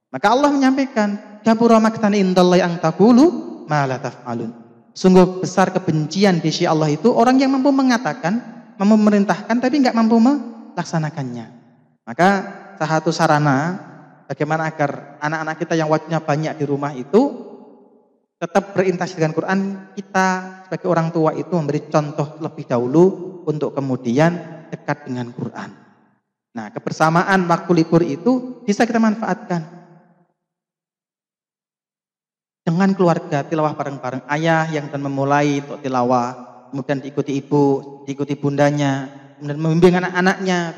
Maka Allah menyampaikan, "Kabura maktan indallahi ang taqulu ma la taf'alun." Sungguh besar kebencian di sisi Allah itu orang yang mampu mengatakan, mampu memerintahkan tapi nggak mampu melaksanakannya. Maka salah satu sarana bagaimana agar anak-anak kita yang wajibnya banyak di rumah itu tetap berinteraksi dengan Quran, kita sebagai orang tua itu memberi contoh lebih dahulu untuk kemudian dekat dengan Quran. Nah, kebersamaan waktu libur itu bisa kita manfaatkan. dengan keluarga tilawah bareng-bareng. Ayah yang akan memulai untuk tilawah, kemudian diikuti ibu, diikuti bundanya, kemudian membimbing anak-anaknya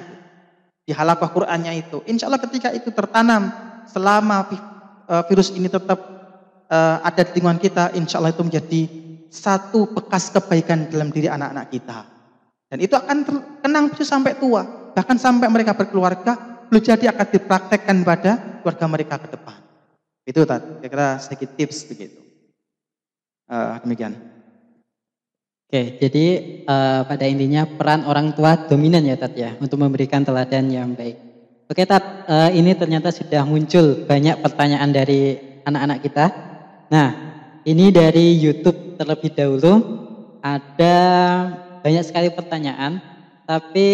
di halakoh Qur'annya itu. Insya Allah ketika itu tertanam selama eh, virus ini tetap eh, ada di lingkungan kita, insya Allah itu menjadi satu bekas kebaikan dalam diri anak-anak kita. Dan itu akan terkenang sampai tua, bahkan sampai mereka berkeluarga, belum jadi akan dipraktekkan pada keluarga mereka ke depan. Itu tadi, kira-kira sedikit tips begitu. Uh, demikian. Oke, jadi uh, pada intinya peran orang tua dominan ya Tat ya untuk memberikan teladan yang baik. Oke Tat, uh, ini ternyata sudah muncul banyak pertanyaan dari anak-anak kita. Nah, ini dari YouTube terlebih dahulu ada banyak sekali pertanyaan, tapi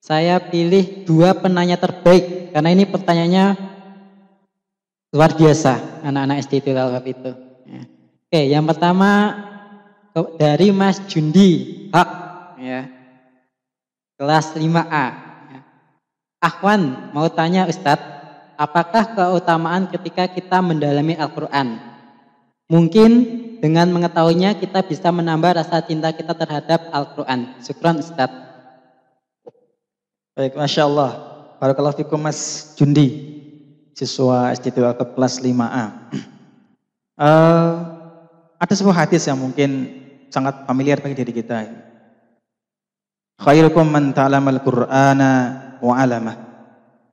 saya pilih dua penanya terbaik karena ini pertanyaannya luar biasa anak-anak SD itu. Ya. Oke, yang pertama dari Mas Jundi Hak ya. Kelas 5A. Ya. Ahwan mau tanya Ustadz, apakah keutamaan ketika kita mendalami Al-Qur'an? Mungkin dengan mengetahuinya kita bisa menambah rasa cinta kita terhadap Al-Qur'an. Syukran Ustadz. Baik, Masya Allah. Barakallahu fikum Mas Jundi siswa SD Tilawat kelas 5A. Uh, eh, ada sebuah hadis yang mungkin sangat familiar bagi diri kita. Khairukum man ta'lamal Qur'ana wa 'alamah.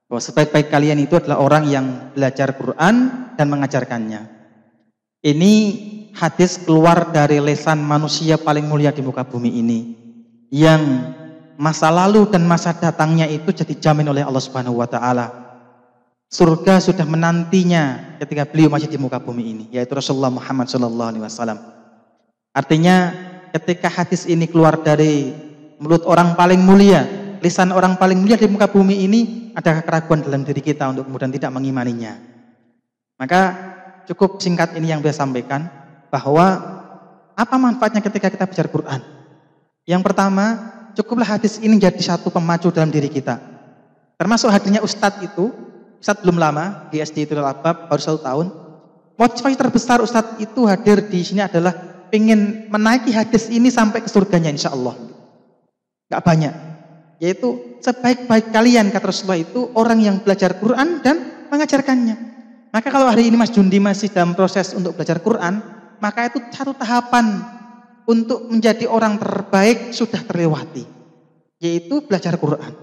Bahwa sebaik-baik kalian itu adalah orang yang belajar Quran dan mengajarkannya. Ini hadis keluar dari lesan manusia paling mulia di muka bumi ini yang masa lalu dan masa datangnya itu jadi jamin oleh Allah Subhanahu wa taala Surga sudah menantinya ketika beliau masih di muka bumi ini, yaitu Rasulullah Muhammad Shallallahu Alaihi Wasallam. Artinya, ketika hadis ini keluar dari mulut orang paling mulia, lisan orang paling mulia di muka bumi ini, ada keraguan dalam diri kita untuk kemudian tidak mengimaninya. Maka cukup singkat ini yang saya sampaikan bahwa apa manfaatnya ketika kita belajar Quran? Yang pertama, cukuplah hadis ini jadi satu pemacu dalam diri kita. Termasuk hadirnya Ustadz itu Ustadz belum lama di SD itu Albab baru satu tahun. Motivasi terbesar Ustadz itu hadir di sini adalah ingin menaiki hadis ini sampai ke surganya insya Allah. Gak banyak. Yaitu sebaik-baik kalian kata Rasulullah itu orang yang belajar Quran dan mengajarkannya. Maka kalau hari ini Mas Jundi masih dalam proses untuk belajar Quran, maka itu satu tahapan untuk menjadi orang terbaik sudah terlewati. Yaitu belajar Quran.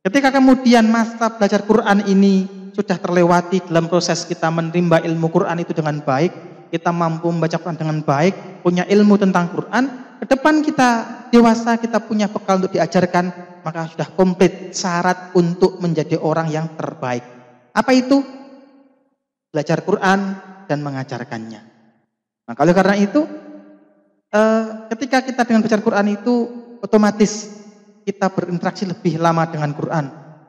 Ketika kemudian masa belajar Quran ini sudah terlewati dalam proses kita menerima ilmu Quran itu dengan baik, kita mampu membaca Quran dengan baik, punya ilmu tentang Quran, ke depan kita dewasa, kita punya bekal untuk diajarkan, maka sudah komplit syarat untuk menjadi orang yang terbaik. Apa itu? Belajar Quran dan mengajarkannya. Maka oleh karena itu, eh, ketika kita dengan belajar Quran itu otomatis kita berinteraksi lebih lama dengan Quran.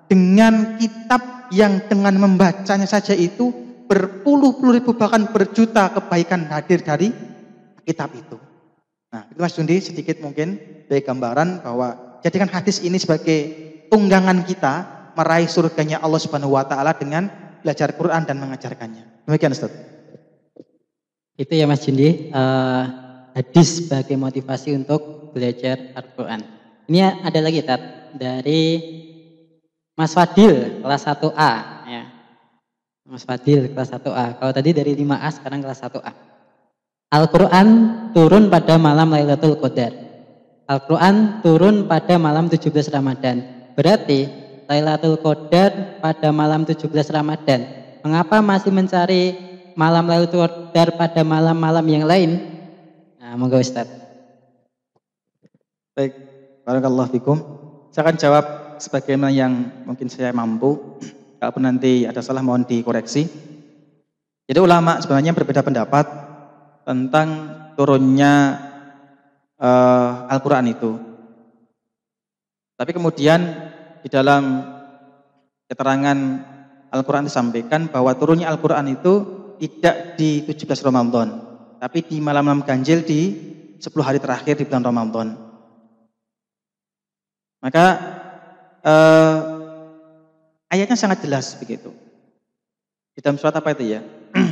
Dengan kitab yang dengan membacanya saja itu berpuluh-puluh ribu bahkan berjuta kebaikan hadir dari kitab itu. Nah, itu Mas Jundi sedikit mungkin dari gambaran bahwa jadikan hadis ini sebagai tunggangan kita meraih surganya Allah Subhanahu wa taala dengan belajar Quran dan mengajarkannya. Demikian Ustaz. Itu ya Mas Jundi, uh, hadis sebagai motivasi untuk belajar Al-Quran. Ini ada lagi Tat, dari Mas Fadil kelas 1A ya. Mas Fadil kelas 1A. Kalau tadi dari 5A sekarang kelas 1A. Al-Qur'an turun pada malam Lailatul Qadar. Al-Qur'an turun pada malam 17 Ramadan. Berarti Lailatul Qadar pada malam 17 Ramadan. Mengapa masih mencari malam Lailatul Qadar pada malam-malam yang lain? Nah, monggo Ustaz. Baik, Barakallahu fikum. Saya akan jawab sebagaimana yang mungkin saya mampu. Kalaupun nanti ada salah mohon dikoreksi. Jadi ulama sebenarnya berbeda pendapat tentang turunnya uh, Al-Quran itu. Tapi kemudian di dalam keterangan Al-Quran disampaikan bahwa turunnya Al-Quran itu tidak di 17 Ramadan, tapi di malam-malam ganjil di 10 hari terakhir di bulan Ramadan. Maka eh, ayatnya sangat jelas begitu. Di dalam surat apa itu ya?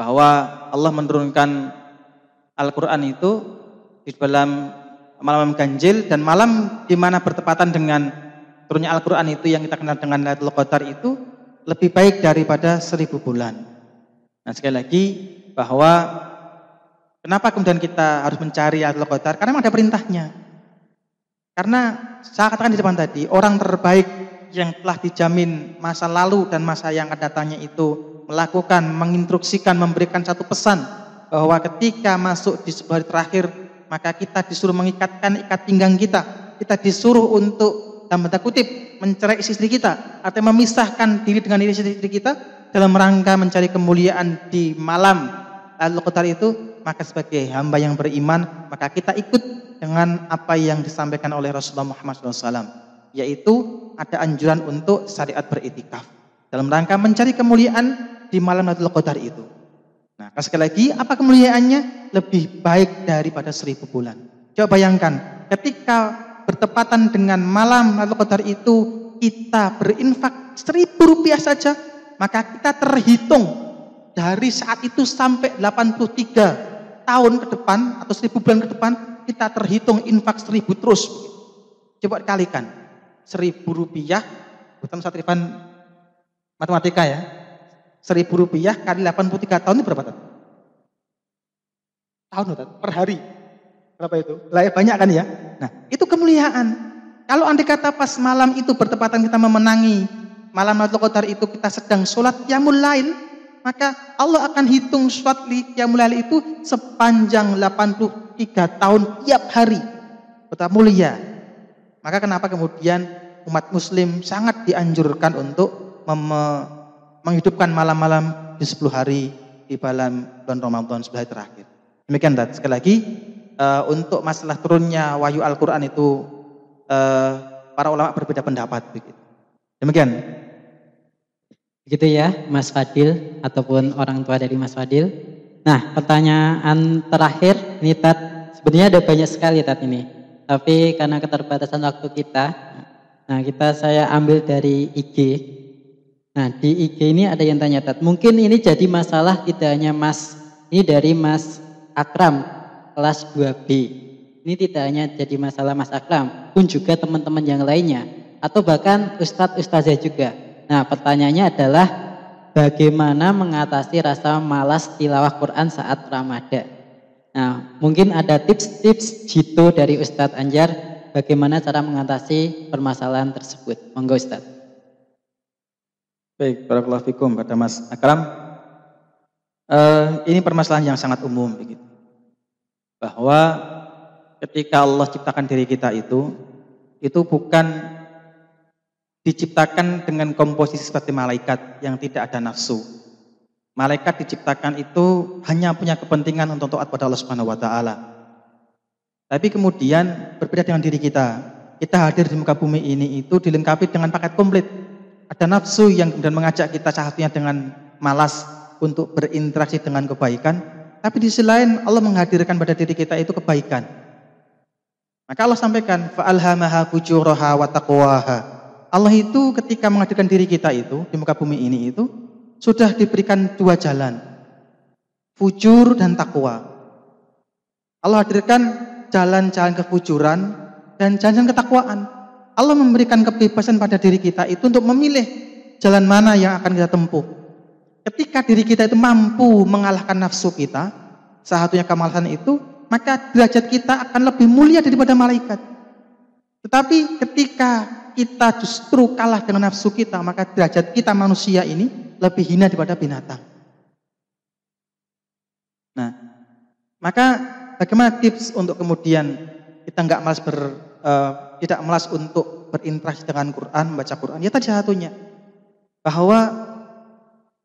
bahwa Allah menurunkan Al-Quran itu di dalam malam ganjil dan malam di mana bertepatan dengan turunnya Al-Quran itu yang kita kenal dengan Lailatul Qadar itu lebih baik daripada seribu bulan. Nah sekali lagi bahwa kenapa kemudian kita harus mencari Lailatul Qadar? Karena memang ada perintahnya. Karena saya katakan di depan tadi, orang terbaik yang telah dijamin masa lalu dan masa yang akan datangnya itu melakukan, menginstruksikan, memberikan satu pesan bahwa ketika masuk di sebuah hari terakhir, maka kita disuruh mengikatkan ikat pinggang kita. Kita disuruh untuk dalam tanda kutip mencerai istri kita atau memisahkan diri dengan diri istri kita dalam rangka mencari kemuliaan di malam lalu Qadar itu maka sebagai hamba yang beriman maka kita ikut dengan apa yang disampaikan oleh Rasulullah Muhammad SAW, yaitu ada anjuran untuk syariat beritikaf dalam rangka mencari kemuliaan di malam Lailatul Qadar itu. Nah, sekali lagi, apa kemuliaannya? Lebih baik daripada seribu bulan. Coba bayangkan, ketika bertepatan dengan malam Lailatul Qadar itu, kita berinfak seribu rupiah saja, maka kita terhitung dari saat itu sampai 83 tahun ke depan atau seribu bulan ke depan kita terhitung infak seribu terus. Coba kalikan. Seribu rupiah, bukan satrifan matematika ya. Seribu rupiah kali 83 tahun itu berapa tahun? Tahun per hari. Berapa itu? Lah ya, banyak kan ya. Nah itu kemuliaan. Kalau andai kata pas malam itu bertepatan kita memenangi malam Lailatul Qadar itu kita sedang sholat yamul lail, maka Allah akan hitung sholat yamul lail itu sepanjang 80 tiga tahun tiap hari. Betapa mulia. Maka kenapa kemudian umat muslim sangat dianjurkan untuk menghidupkan malam-malam di 10 hari di bulan bulan Ramadan 10 hari terakhir. Demikian. Sekali lagi uh, untuk masalah turunnya wahyu Al-Qur'an itu uh, para ulama berbeda pendapat begitu. Demikian. Begitu ya Mas Fadil ataupun orang tua dari Mas Fadil. Nah, pertanyaan terakhir ini Tat, sebenarnya ada banyak sekali Tat ini. Tapi karena keterbatasan waktu kita, nah kita saya ambil dari IG. Nah, di IG ini ada yang tanya Tat, mungkin ini jadi masalah tidak hanya Mas, ini dari Mas Akram kelas 2B. Ini tidak hanya jadi masalah Mas Akram, pun juga teman-teman yang lainnya atau bahkan ustadz ustazah juga. Nah, pertanyaannya adalah bagaimana mengatasi rasa malas tilawah Quran saat Ramadan. Nah, mungkin ada tips-tips jitu dari Ustadz Anjar bagaimana cara mengatasi permasalahan tersebut. Monggo Ustadz. Baik, barakallahu fikum pada Mas Akram. Uh, ini permasalahan yang sangat umum begitu. Bahwa ketika Allah ciptakan diri kita itu itu bukan diciptakan dengan komposisi seperti malaikat yang tidak ada nafsu. Malaikat diciptakan itu hanya punya kepentingan untuk taat pada Allah Subhanahu wa taala. Tapi kemudian berbeda dengan diri kita. Kita hadir di muka bumi ini itu dilengkapi dengan paket komplit. Ada nafsu yang kemudian mengajak kita satunya dengan malas untuk berinteraksi dengan kebaikan, tapi di sisi lain Allah menghadirkan pada diri kita itu kebaikan. Maka Allah sampaikan fa'alhamaha fujuraha wa taqwaha. Allah itu ketika menghadirkan diri kita itu di muka bumi ini itu sudah diberikan dua jalan. Fujur dan takwa. Allah hadirkan jalan-jalan kefujuran dan jalan-jalan ketakwaan. Allah memberikan kebebasan pada diri kita itu untuk memilih jalan mana yang akan kita tempuh. Ketika diri kita itu mampu mengalahkan nafsu kita, salah satunya kemalasan itu, maka derajat kita akan lebih mulia daripada malaikat. Tetapi ketika kita justru kalah dengan nafsu kita, maka derajat kita manusia ini lebih hina daripada binatang. Nah, maka bagaimana tips untuk kemudian kita nggak malas ber, uh, tidak malas untuk berinteraksi dengan Quran, membaca Quran? Ya tadi satunya bahwa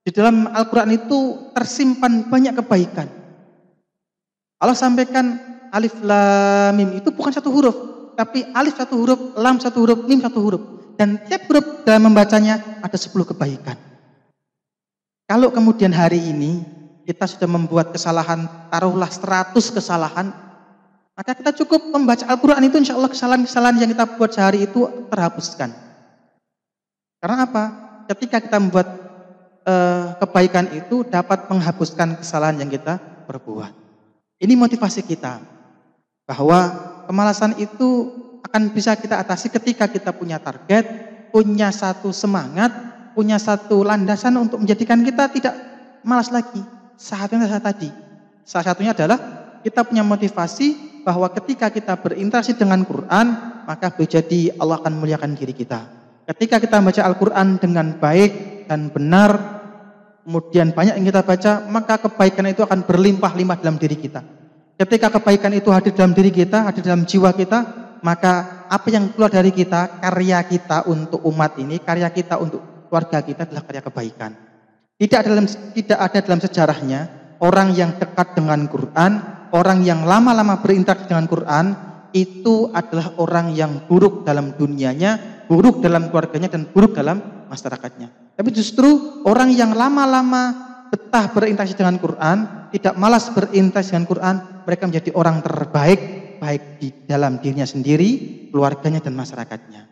di dalam Al-Quran itu tersimpan banyak kebaikan. Allah sampaikan alif lam mim itu bukan satu huruf, tapi alif satu huruf, lam satu huruf, mim satu huruf. Dan tiap huruf dalam membacanya ada sepuluh kebaikan. Kalau kemudian hari ini kita sudah membuat kesalahan, taruhlah seratus kesalahan, maka kita cukup membaca Al-Quran itu insya Allah kesalahan-kesalahan yang kita buat sehari itu terhapuskan. Karena apa? Ketika kita membuat eh, kebaikan itu dapat menghapuskan kesalahan yang kita perbuat. Ini motivasi kita bahwa kemalasan itu akan bisa kita atasi ketika kita punya target, punya satu semangat, punya satu landasan untuk menjadikan kita tidak malas lagi. Saatnya saya tadi. Salah satunya adalah kita punya motivasi bahwa ketika kita berinteraksi dengan Quran, maka jadi Allah akan memuliakan diri kita. Ketika kita membaca Al-Quran dengan baik dan benar, kemudian banyak yang kita baca, maka kebaikan itu akan berlimpah-limpah dalam diri kita. Ketika kebaikan itu hadir dalam diri kita, hadir dalam jiwa kita, maka apa yang keluar dari kita, karya kita untuk umat ini, karya kita untuk keluarga kita adalah karya kebaikan. Tidak ada dalam tidak ada dalam sejarahnya orang yang dekat dengan Quran, orang yang lama-lama berinteraksi dengan Quran itu adalah orang yang buruk dalam dunianya, buruk dalam keluarganya dan buruk dalam masyarakatnya. Tapi justru orang yang lama-lama betah berinteraksi dengan Quran, tidak malas berinteraksi dengan Quran, mereka menjadi orang terbaik baik di dalam dirinya sendiri, keluarganya dan masyarakatnya.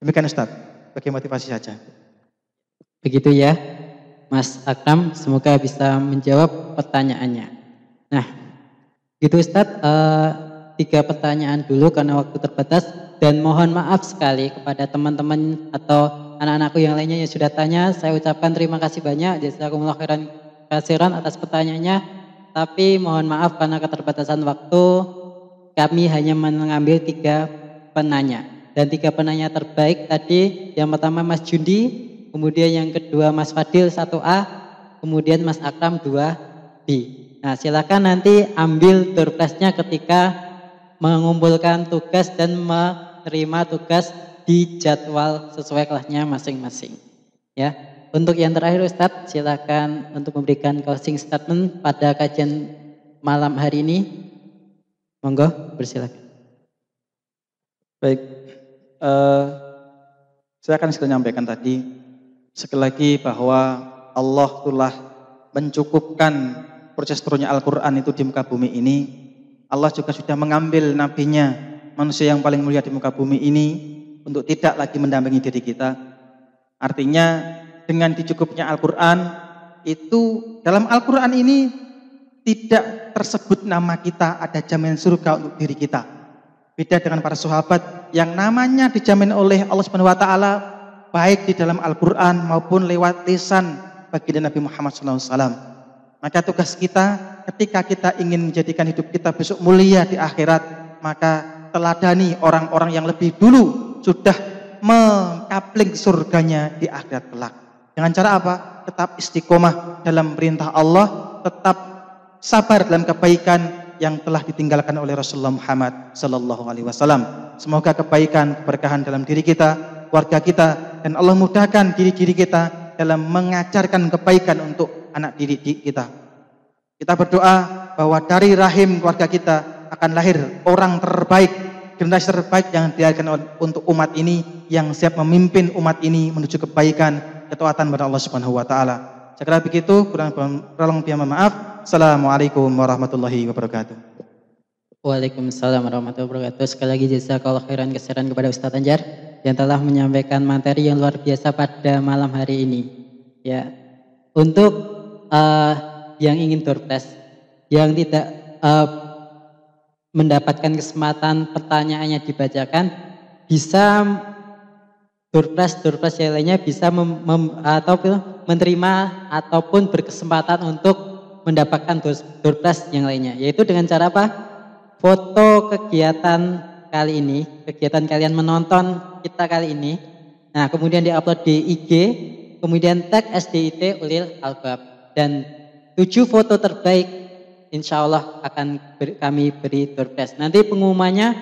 Demikian Ustaz, bagi motivasi saja. Begitu ya, Mas Akram, semoga bisa menjawab pertanyaannya. Nah, gitu Ustadz, uh, tiga pertanyaan dulu karena waktu terbatas dan mohon maaf sekali kepada teman-teman atau anak-anakku yang lainnya yang sudah tanya. Saya ucapkan terima kasih banyak jazakumullah khairan kasiran atas pertanyaannya. Tapi mohon maaf karena keterbatasan waktu kami hanya mengambil tiga penanya dan tiga penanya terbaik tadi yang pertama Mas Jundi, kemudian yang kedua Mas Fadil 1A, kemudian Mas Akram 2B. Nah, silakan nanti ambil surprise-nya ketika mengumpulkan tugas dan menerima tugas di jadwal sesuai kelasnya masing-masing. Ya, untuk yang terakhir Ustadz, silakan untuk memberikan closing statement pada kajian malam hari ini. Monggo, bersilakan. Baik, uh, saya akan sekali menyampaikan tadi sekali lagi bahwa Allah telah mencukupkan proses turunnya Al-Quran itu di muka bumi ini Allah juga sudah mengambil nabinya manusia yang paling mulia di muka bumi ini untuk tidak lagi mendampingi diri kita. Artinya dengan dicukupnya Al-Quran itu dalam Al-Quran ini tidak tersebut nama kita ada jaminan surga untuk diri kita. Beda dengan para sahabat yang namanya dijamin oleh Allah Subhanahu wa taala baik di dalam Al-Qur'an maupun lewat lisan baginda Nabi Muhammad SAW. Maka tugas kita ketika kita ingin menjadikan hidup kita besok mulia di akhirat, maka teladani orang-orang yang lebih dulu sudah mengapling surganya di akhirat kelak. Dengan cara apa? Tetap istiqomah dalam perintah Allah, tetap sabar dalam kebaikan yang telah ditinggalkan oleh Rasulullah Muhammad sallallahu alaihi wasallam. Semoga kebaikan, keberkahan dalam diri kita, keluarga kita dan Allah mudahkan diri-diri kita dalam mengajarkan kebaikan untuk anak didik kita. Kita berdoa bahwa dari rahim keluarga kita akan lahir orang terbaik, generasi terbaik yang dihadirkan untuk umat ini yang siap memimpin umat ini menuju kebaikan, ketaatan kepada Allah Subhanahu wa taala. Saya kira begitu, kurang kurang lebih maaf. Assalamualaikum warahmatullahi wabarakatuh. Waalaikumsalam warahmatullahi wabarakatuh. Sekali lagi jazakallah khairan keseran kepada Ustaz Anjar yang telah menyampaikan materi yang luar biasa pada malam hari ini. Ya. Untuk uh, yang ingin doorpress, yang tidak uh, mendapatkan kesempatan pertanyaannya dibacakan, bisa doorpress doorpress yang lainnya bisa mem, mem, atau menerima ataupun berkesempatan untuk mendapatkan doorpress yang lainnya, yaitu dengan cara apa? Foto kegiatan kali ini, kegiatan kalian menonton kita kali ini, nah kemudian diupload di IG, kemudian tag SDIT Ulil Albab. Dan tujuh foto terbaik insya Allah akan ber, kami beri doorpress. Nanti pengumumannya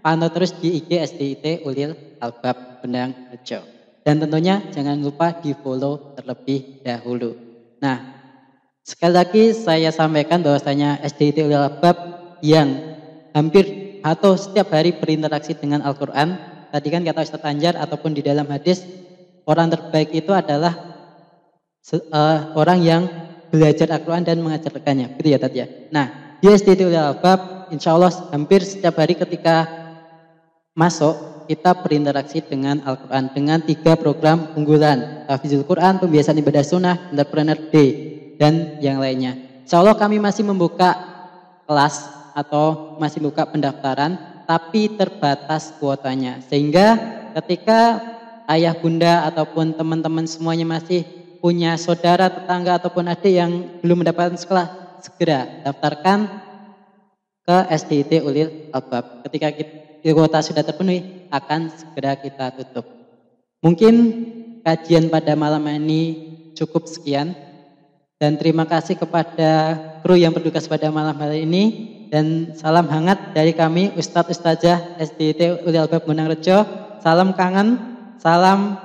pantau terus di IG SDIT Ulil Albab Benang Rejo. Dan tentunya jangan lupa di follow terlebih dahulu. Nah, sekali lagi saya sampaikan bahwasanya SDIT Ulil Albab yang hampir atau setiap hari berinteraksi dengan Al-Quran. Tadi kan kata Ustaz Anjar ataupun di dalam hadis, orang terbaik itu adalah uh, orang yang belajar Al-Quran dan mengajarkannya. Gitu ya Tati ya. Nah, di SDT Albab, insya Allah hampir setiap hari ketika masuk, kita berinteraksi dengan Al-Quran dengan tiga program unggulan Hafizul Quran, Pembiasaan Ibadah Sunnah, Entrepreneur Day, dan yang lainnya. Insya Allah kami masih membuka kelas atau masih buka pendaftaran, tapi terbatas kuotanya. Sehingga ketika ayah bunda ataupun teman-teman semuanya masih punya saudara, tetangga ataupun adik yang belum mendapatkan sekolah, segera daftarkan ke SDIT Ulil Albab. Ketika kita kuota sudah terpenuhi, akan segera kita tutup. Mungkin kajian pada malam ini cukup sekian. Dan terima kasih kepada kru yang bertugas pada malam hari ini. Dan salam hangat dari kami Ustadz Ustazah SDT Uli Albab Gunang Rejo. Salam kangen, salam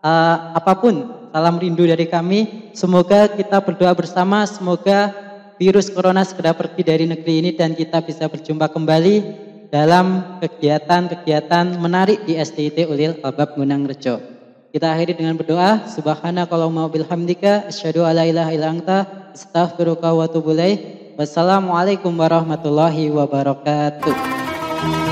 uh, apa pun, salam rindu dari kami. Semoga kita berdoa bersama, semoga virus corona segera pergi dari negeri ini dan kita bisa berjumpa kembali dalam kegiatan-kegiatan menarik di STIT Ulil Albab Gunang Rejo. Kita akhiri dengan berdoa, subhanakallahumma bihamdika asyhadu alla ilaha illa anta astaghfiruka wa Wassalamualaikum warahmatullahi wabarakatuh.